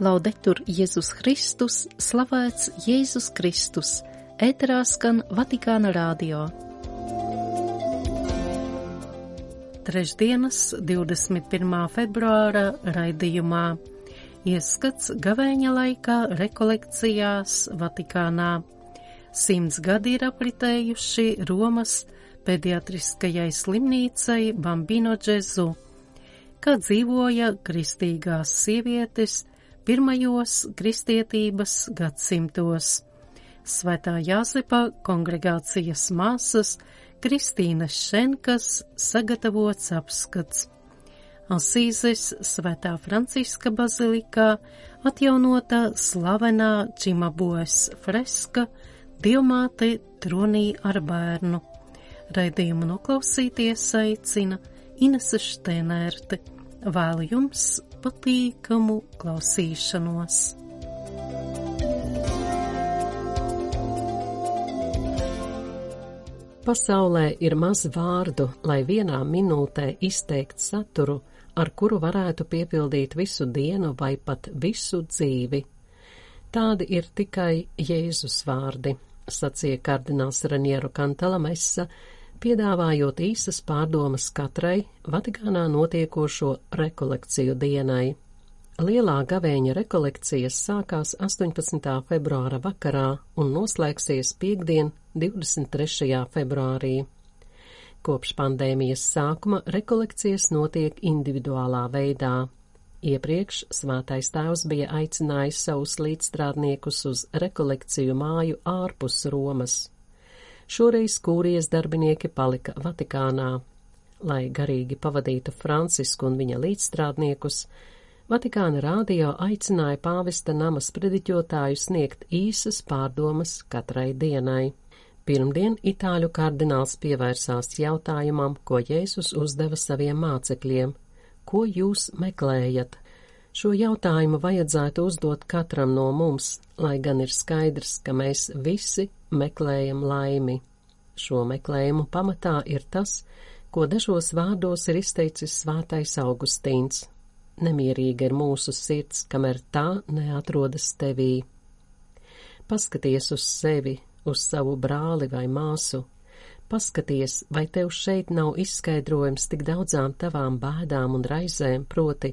Laudetur Jēzus Kristus, slavēts Jēzus Kristus, ēterā skan Vatikāna rādio. Trešdienas 21. februāra raidījumā ieskats gavēņa laikā rekolekcijās Vatikānā. Simts gadi ir apritējuši Romas pediatriskajai slimnīcai Bambino Džezu, kā dzīvoja kristīgās sievietes pirmajos kristietības gadsimtos. Svētā Jāzepa kongregācijas māsas Kristīnas Šenkas sagatavots apskats. Asīzes Svētā Franciska bazilikā atjaunota slavenā Čimaboes freska Dievmāte tronī ar bērnu. Raidījumu noklausīties aicina Inese Štēnērte. Vēlu jums patīkamu klausīšanos! Pasaulē ir maz vārdu, lai vienā minūtē izteikt saturu, ar kuru varētu piepildīt visu dienu vai pat visu dzīvi. Tādi ir tikai Jēzus vārdi, sacīja kardināls Ranieru Kantalamessa, piedāvājot īsas pārdomas katrai Vatikānā notiekošo rekolekciju dienai. Lielā gavēņa rekolekcijas sākās 18. februāra vakarā un noslēgsies piekdien 23. februārī. Kopš pandēmijas sākuma rekolekcijas notiek individuālā veidā. Iepriekš svētais tēvs bija aicinājis savus līdzstrādniekus uz rekolekciju māju ārpus Romas. Šoreiz kūrijas darbinieki palika Vatikānā. Lai garīgi pavadītu Francisku un viņa līdzstrādniekus, Vatikāna rādio aicināja pāvesta namas prediķotāju sniegt īsas pārdomas katrai dienai. Pirmdien itāļu kardināls pievērsās jautājumam, ko Jēzus uzdeva saviem mācekļiem - ko jūs meklējat? Šo jautājumu vajadzētu uzdot katram no mums, lai gan ir skaidrs, ka mēs visi meklējam laimi. Šo meklējumu pamatā ir tas, ko dažos vārdos ir izteicis svātais Augustīns. Nemierīga ir mūsu sirds, kamēr tā neatrodas tevī. Paskaties uz sevi, uz savu brāli vai māsu. Paskaties, vai tev šeit nav izskaidrojums tik daudzām tavām bēdām un raizēm, proti,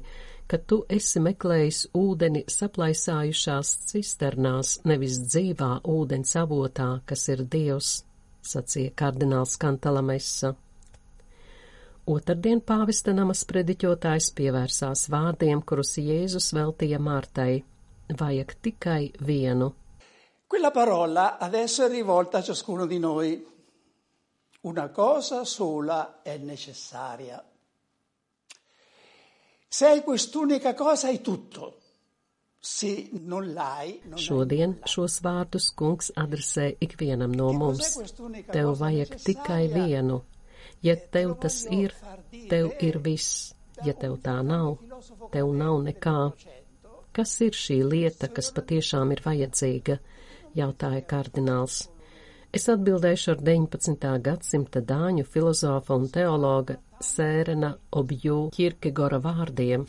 ka tu esi meklējis ūdeni saplaisājušās cisternās, nevis dzīvā ūdens avotā, kas ir Dievs, sacīja kardināls Kantalamesa. Otrdien pāvesta namas prediķotājs pievērsās vārdiem, kurus Jēzus veltīja Martai. Vajag tikai vienu. Quella parola adesso è rivolta a ciascuno di noi. Una cosa sola è necessaria. Se hai quest'unica cosa hai tutto. Šodien šos vārdus kungs adresē ikvienam no mums. Tev vajag tikai vienu. Ja tev tas ir, tev ir viss. Ja tev tā nav, tev nav nekā. Kas ir šī lieta, kas patiešām ir vajadzīga? jautāja kardināls. Es atbildēšu ar 19. gadsimta dāņu filozofa un teologa Sērena Obju Kirkegora vārdiem,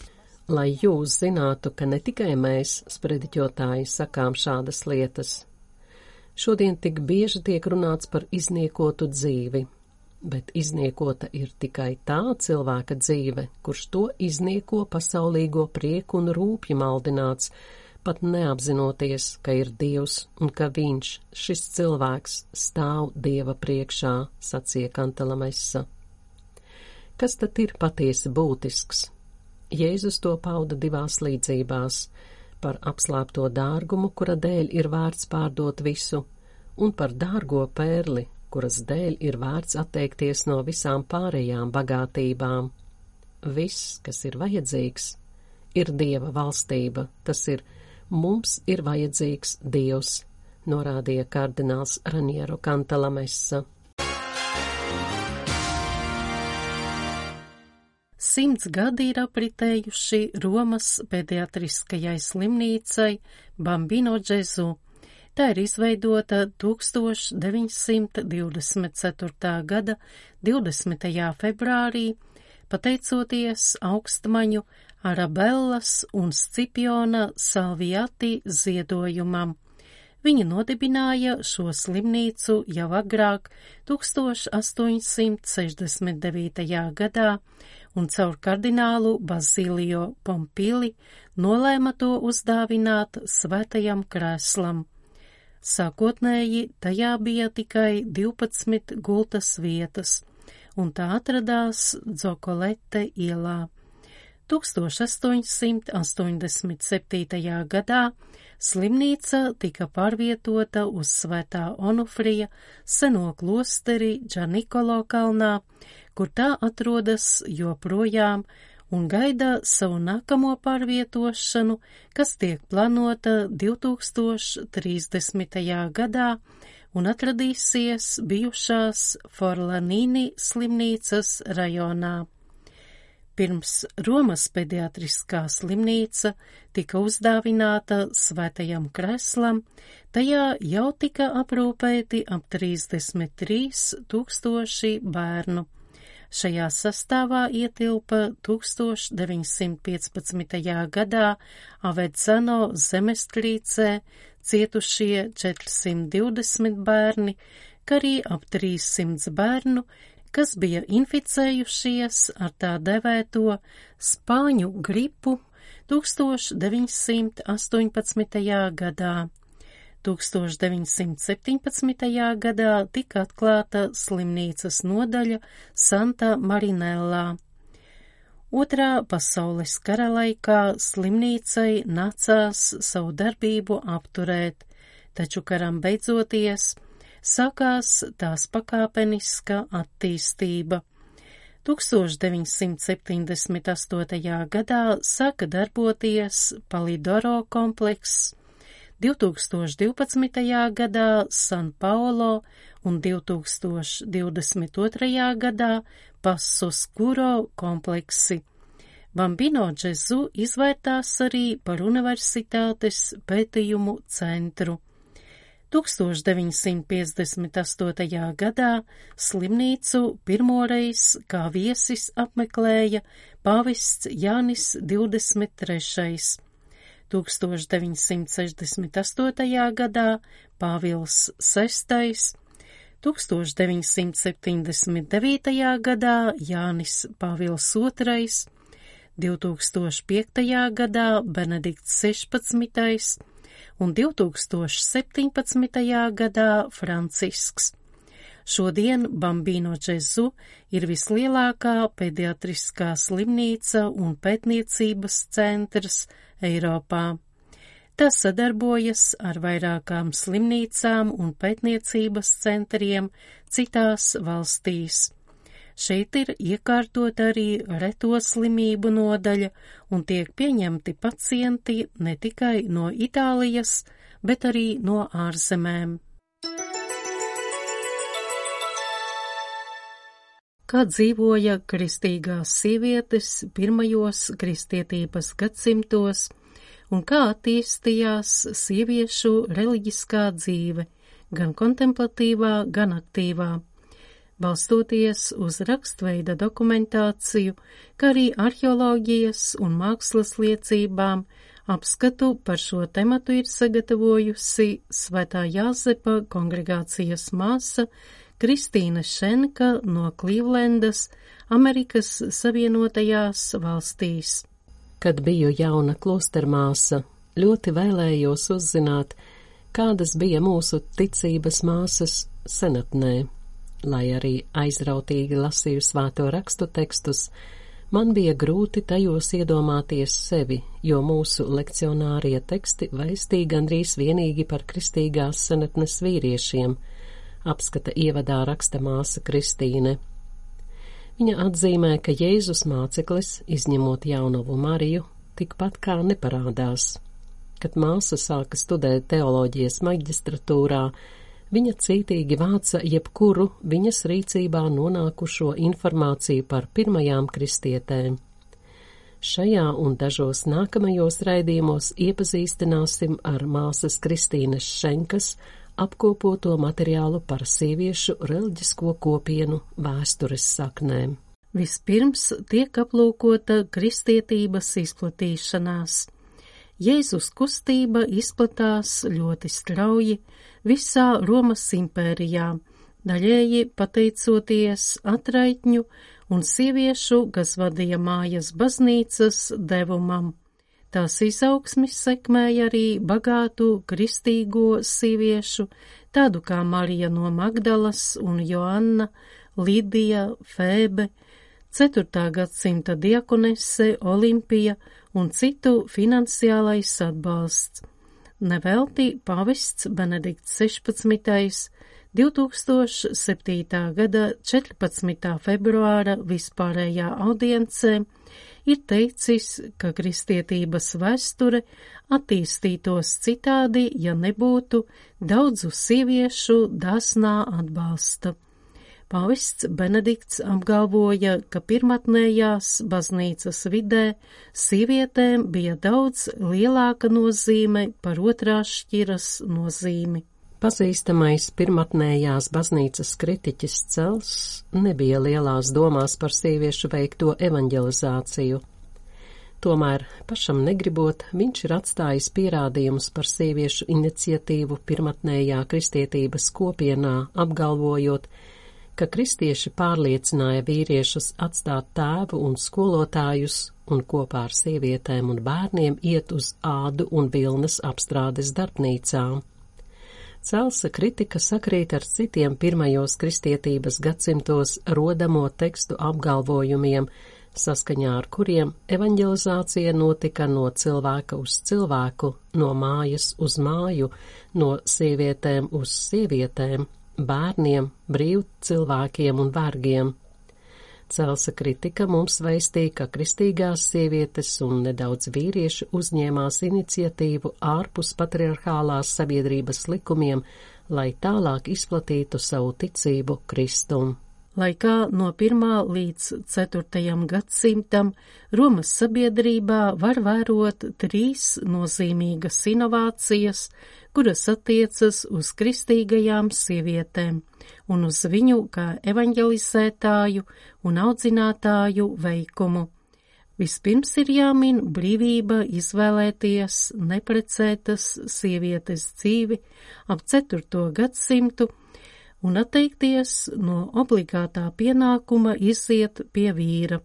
lai jūs zinātu, ka ne tikai mēs, sprediķotāji, sakām šādas lietas. Šodien tik bieži tiek runāts par izniekotu dzīvi, bet izniekota ir tikai tā cilvēka dzīve, kurš to iznieko pasaulīgo prieku un rūpju maldināts, pat neapzinoties, ka ir Dievs un ka viņš, šis cilvēks, stāv Dieva priekšā, sacīja Kantalamesa. Kas tad ir patiesi būtisks? Jēzus to pauda divās līdzībās - par apslēpto dārgumu, kura dēļ ir vērts pārdot visu, un par dārgo pērli, kuras dēļ ir vērts atteikties no visām pārējām bagātībām. Viss, kas ir vajadzīgs, ir Dieva valstība, tas ir Mums ir vajadzīgs Dievs, norādīja kardināls Raniero Kantalamessa. Simts gadi ir apritējuši Romas pediatriskajai slimnīcai Bambino Džezu. Tā ir izveidota 1924. gada 20. februārī, pateicoties augstmaņu Arabellas un Scipiona Salviati ziedojumam. Viņi nodibināja šo slimnīcu jau agrāk 1869. gadā un caur kardinālu Bazilio Pompili nolēma to uzdāvināt svētajam krēslam. Sākotnēji tajā bija tikai 12 gultas vietas, un tā atradās Dzokolete ielā. 1887. gadā Slimnīca tika pārvietota uz Svētā Onufrija seno klosteri Džanikolo kalnā, kur tā atrodas joprojām un gaida savu nākamo pārvietošanu, kas tiek plānota 2030. gadā un atradīsies bijušās Forlanīni slimnīcas rajonā. Pirms Romas pediatriskā slimnīca tika uzdāvināta svētajam kreslam, tajā jau tika aprūpēti ap 33 tūkstoši bērnu. Šajā sastāvā ietilpa 1915. gadā Avedzano zemestrīcē cietušie 420 bērni, kā arī ap 300 bērnu, kas bija inficējušies ar tā devēto spāņu gripu 1918. gadā. 1917. gadā tika atklāta slimnīcas nodaļa Santa Marinellā. Otrā pasaules kara laikā slimnīcai nācās savu darbību apturēt, taču karam beidzoties sākās tās pakāpeniska attīstība. 1978. gadā sāka darboties Palidoro komplekss, 2012. gadā San Paulo un 2022. gadā Passos Kuro kompleksi. Bambino Džezu izvērtās arī par universitātes pētījumu centru. 1958. gadā slimnīcu pirmoreiz kā viesis apmeklēja pavists Jānis 23. 1968. gadā Pāvils VI, 1979. gadā Jānis Pāvils II, 2005. gadā Benedikts 16 un 2017. gadā Francisks. Šodien Bambino Džezu ir vislielākā pediatriskā slimnīca un pētniecības centrs Eiropā. Tas sadarbojas ar vairākām slimnīcām un pētniecības centriem citās valstīs. Šeit ir iekārtot arī reto slimību nodaļa un tiek pieņemti pacienti ne tikai no Itālijas, bet arī no ārzemēm. Kā dzīvoja kristīgās sievietes pirmajos kristietības gadsimtos un kā attīstījās sieviešu reliģiskā dzīve, gan kontemplatīvā, gan aktīvā balstoties uz rakstveida dokumentāciju, kā arī arheoloģijas un mākslas liecībām, apskatu par šo tematu ir sagatavojusi Svētā Jāzepa kongregācijas māsa Kristīna Šenka no Klīvlendas, Amerikas Savienotajās valstīs. Kad biju jauna klostermāsa, ļoti vēlējos uzzināt, kādas bija mūsu ticības māsas senatnē lai arī aizrautīgi lasīju svēto rakstu tekstus, man bija grūti tajos iedomāties sevi, jo mūsu lekcionārie teksti vēstīja gandrīz vienīgi par kristīgās senatnes vīriešiem, apskata ievadā raksta māsa Kristīne. Viņa atzīmē, ka Jēzus māceklis, izņemot jaunavu Mariju, tikpat kā neparādās. Kad māsa sāka studēt teoloģijas maģistratūrā, Viņa cītīgi vāca jebkuru viņas rīcībā nonākušo informāciju par pirmajām kristietēm. Šajā un dažos nākamajos raidījumos iepazīstināsim ar māsas Kristīnes Šenkas apkopoto materiālu par sieviešu reliģisko kopienu vēstures saknēm. Vispirms tiek aplūkota kristietības izplatīšanās. Jēzus kustība izplatās ļoti strauji visā Romas impērijā, daļēji pateicoties atraitņu un sieviešu, kas vadīja mājas baznīcas devumam. Tās izaugsmis sekmēja arī bagātu kristīgo sieviešu, tādu kā Marija no Magdalas un Joanna, Lidija, Fēbe, 4. gadsimta diakonese, Olimpija un citu finansiālais atbalsts. Nevelti pavests Benedikts 16. 2007. gada 14. februāra vispārējā audiencē ir teicis, ka kristietības vēsture attīstītos citādi, ja nebūtu daudzu sieviešu dasnā atbalsta. Pavists Benedikts apgalvoja, ka pirmatnējās baznīcas vidē sievietēm bija daudz lielāka nozīme par otrās šķiras nozīmi. Pazīstamais pirmatnējās baznīcas kritiķis Cels nebija lielās domās par sieviešu veikto evanģelizāciju. Tomēr, pašam negribot, viņš ir atstājis pierādījumus par sieviešu iniciatīvu pirmatnējā kristietības kopienā, apgalvojot, ka kristieši pārliecināja vīriešus atstāt tēvu un skolotājus un kopā ar sievietēm un bērniem iet uz ādu un vilnas apstrādes darbnīcām. Celsa kritika sakrīt ar citiem pirmajos kristietības gadsimtos rodamo tekstu apgalvojumiem, saskaņā ar kuriem evanģelizācija notika no cilvēka uz cilvēku, no mājas uz māju, no sievietēm uz sievietēm, bērniem, brīv cilvēkiem un vergiem. Celsa kritika mums veistīja, ka kristīgās sievietes un nedaudz vīrieši uzņēmās iniciatīvu ārpus patriarchālās sabiedrības likumiem, lai tālāk izplatītu savu ticību Kristum. Lai kā no 1. līdz 4. gadsimtam Romas sabiedrībā var vērot trīs nozīmīgas inovācijas, kuras attiecas uz kristīgajām sievietēm un uz viņu kā evaņģelizētāju un audzinātāju veikumu. Vispirms ir jāmin brīvība izvēlēties neprecētas sievietes dzīvi ap 4. gadsimtu un atteikties no obligātā pienākuma iziet pie vīra.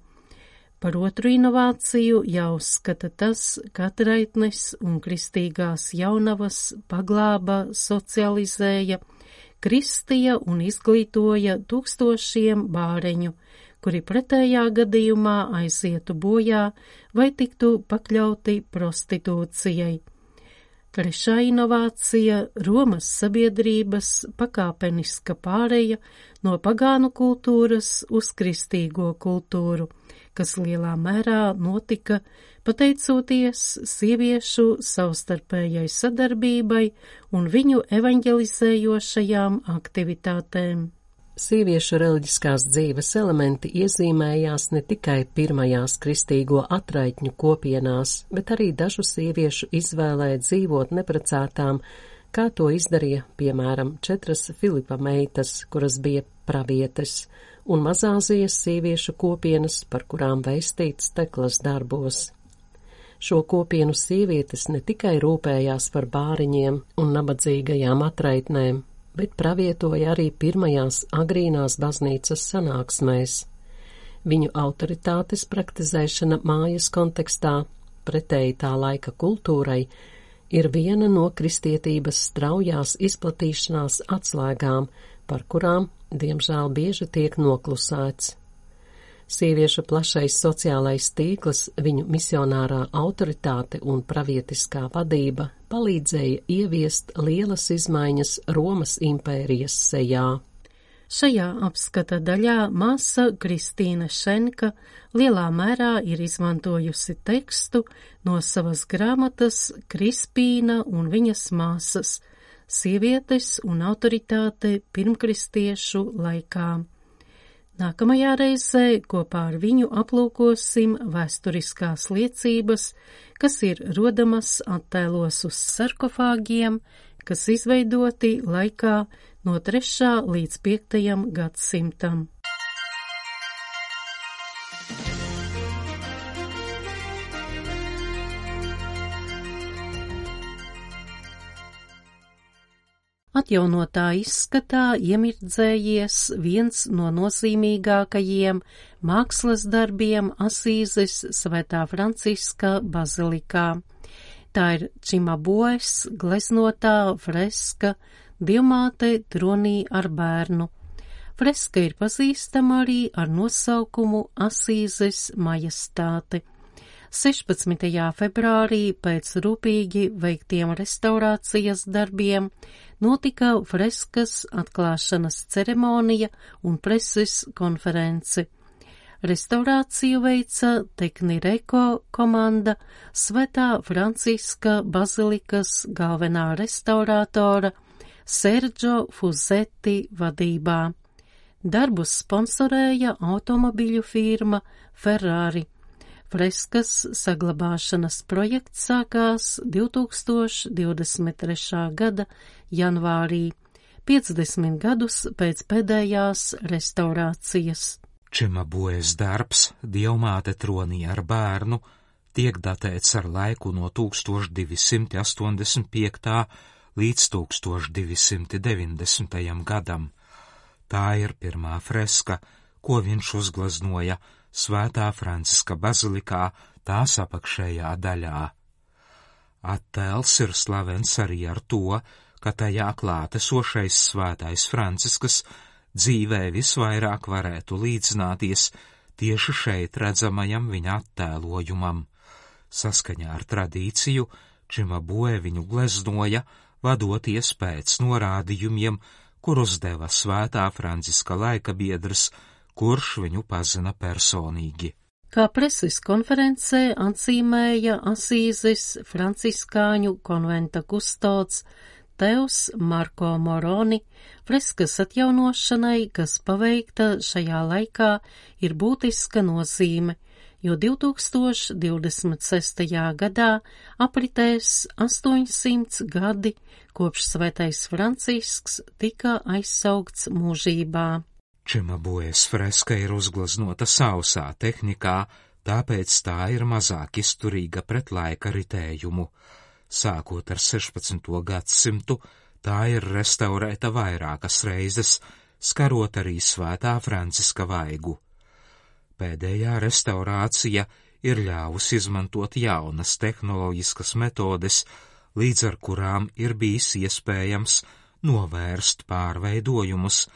Par otru inovāciju jāuzskata tas, ka atraitnes un kristīgās jaunavas paglāba, socializēja, kristīja un izglītoja tūkstošiem bāreņu, kuri pretējā gadījumā aizietu bojā vai tiktu pakļauti prostitūcijai. Trešā inovācija - Romas sabiedrības pakāpeniska pāreja no pagānu kultūras uz kristīgo kultūru, kas lielā mērā notika pateicoties sieviešu savstarpējai sadarbībai un viņu evaņģelizējošajām aktivitātēm. Sieviešu reliģiskās dzīves elementi iezīmējās ne tikai pirmajās kristīgo atraitņu kopienās, bet arī dažu sieviešu izvēlē dzīvot neprecētām, kā to izdarīja, piemēram, četras Filipa meitas, kuras bija pravietes, un mazāzijas sieviešu kopienas, par kurām veistīts teklas darbos. Šo kopienu sievietes ne tikai rūpējās par bāriņiem un nabadzīgajām atraitnēm, bet pravietoja arī pirmajās agrīnās baznīcas sanāksmēs. Viņu autoritātes praktizēšana mājas kontekstā, pretēji tā laika kultūrai, ir viena no kristietības straujās izplatīšanās atslēgām, par kurām, diemžēl, bieži tiek noklusēts. Sieviešu plašais sociālais tīkls, viņu misionārā autoritāte un pravietiskā vadība palīdzēja ieviest lielas izmaiņas Romas impērijas sejā. Šajā apskata daļā māsa Kristīna Šenka lielā mērā ir izmantojusi tekstu no savas grāmatas Krispīna un viņas māsas - sievietes un autoritāte pirmkristiešu laikā. Nākamajā reizē kopā ar viņu aplūkosim vēsturiskās liecības, kas ir rodamas attēlos uz sarkofāgiem, kas izveidoti laikā no 3. līdz 5. gadsimtam. Atjaunotā izskatā iemirdzējies viens no nozīmīgākajiem mākslas darbiem Asīzes svētā Franciska bazilikā. Tā ir Čimaboes gleznotā freska Dievmāte tronī ar bērnu. Freska ir pazīstama arī ar nosaukumu Asīzes majestāte. 16. februārī pēc rūpīgi veiktiem restaurācijas darbiem notika freskas atklāšanas ceremonija un preses konference. Restaurāciju veica Teknireko komanda Svetā Franciska bazilikas galvenā restaurātora Sergio Fuzetti vadībā. Darbus sponsorēja automobiļu firma Ferrari. Freskas saglabāšanas projekts sākās 2023. gada janvārī, 50 gadus pēc pēdējās restaurācijas. Čemabues darbs Dievmāte tronī ar bērnu tiek datēts ar laiku no 1285. līdz 1290. gadam. Tā ir pirmā freska, ko viņš uzglaznoja Svētā Franciska bazilikā tās apakšējā daļā. Attēls ir slavens arī ar to, ka tajā klātesošais svētais Franciskas dzīvē visvairāk varētu līdzināties tieši šeit redzamajam viņa attēlojumam. Saskaņā ar tradīciju Čimabue viņu gleznoja, vadoties pēc norādījumiem, kurus deva svētā Franciska laika biedrs kurš viņu pazina personīgi. Kā preses konferencē atzīmēja Asīzes franciskāņu konventa kustods Teus Marko Moroni, freskas atjaunošanai, kas paveikta šajā laikā, ir būtiska nozīme, jo 2026. gadā apritēs 800 gadi, kopš svētais Francisks tika aizsaugts mūžībā. Čemabues freska ir uzgleznota sausā tehnikā, tāpēc tā ir mazāk izturīga pret laika ritējumu. Sākot ar 16. gadsimtu, tā ir restaurēta vairākas reizes, skarot arī svētā Franciska vaigu. Pēdējā restaurācija ir ļāvusi izmantot jaunas tehnoloģiskas metodes, līdz ar kurām ir bijis iespējams novērst pārveidojumus,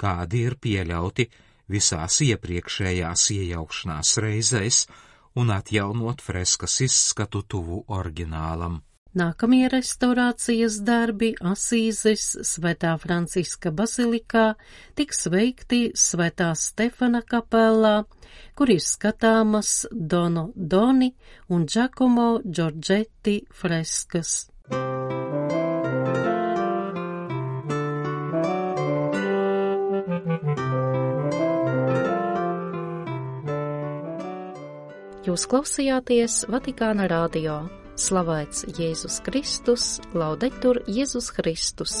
kādi ir pieļauti visās iepriekšējās iejaukšanās reizēs un atjaunot freskas izskatu tuvu oriģinālam. Nākamie restaurācijas darbi Asīzes Svētā Franciska bazilikā tiks veikti Svētā Stefana kapelā, kur ir skatāmas Dono Doni un Giacomo Giorgetti freskas. Jūs klausījāties Vatikāna radio. Slavēts Jēzus Kristus, laudetur Jēzus Kristus!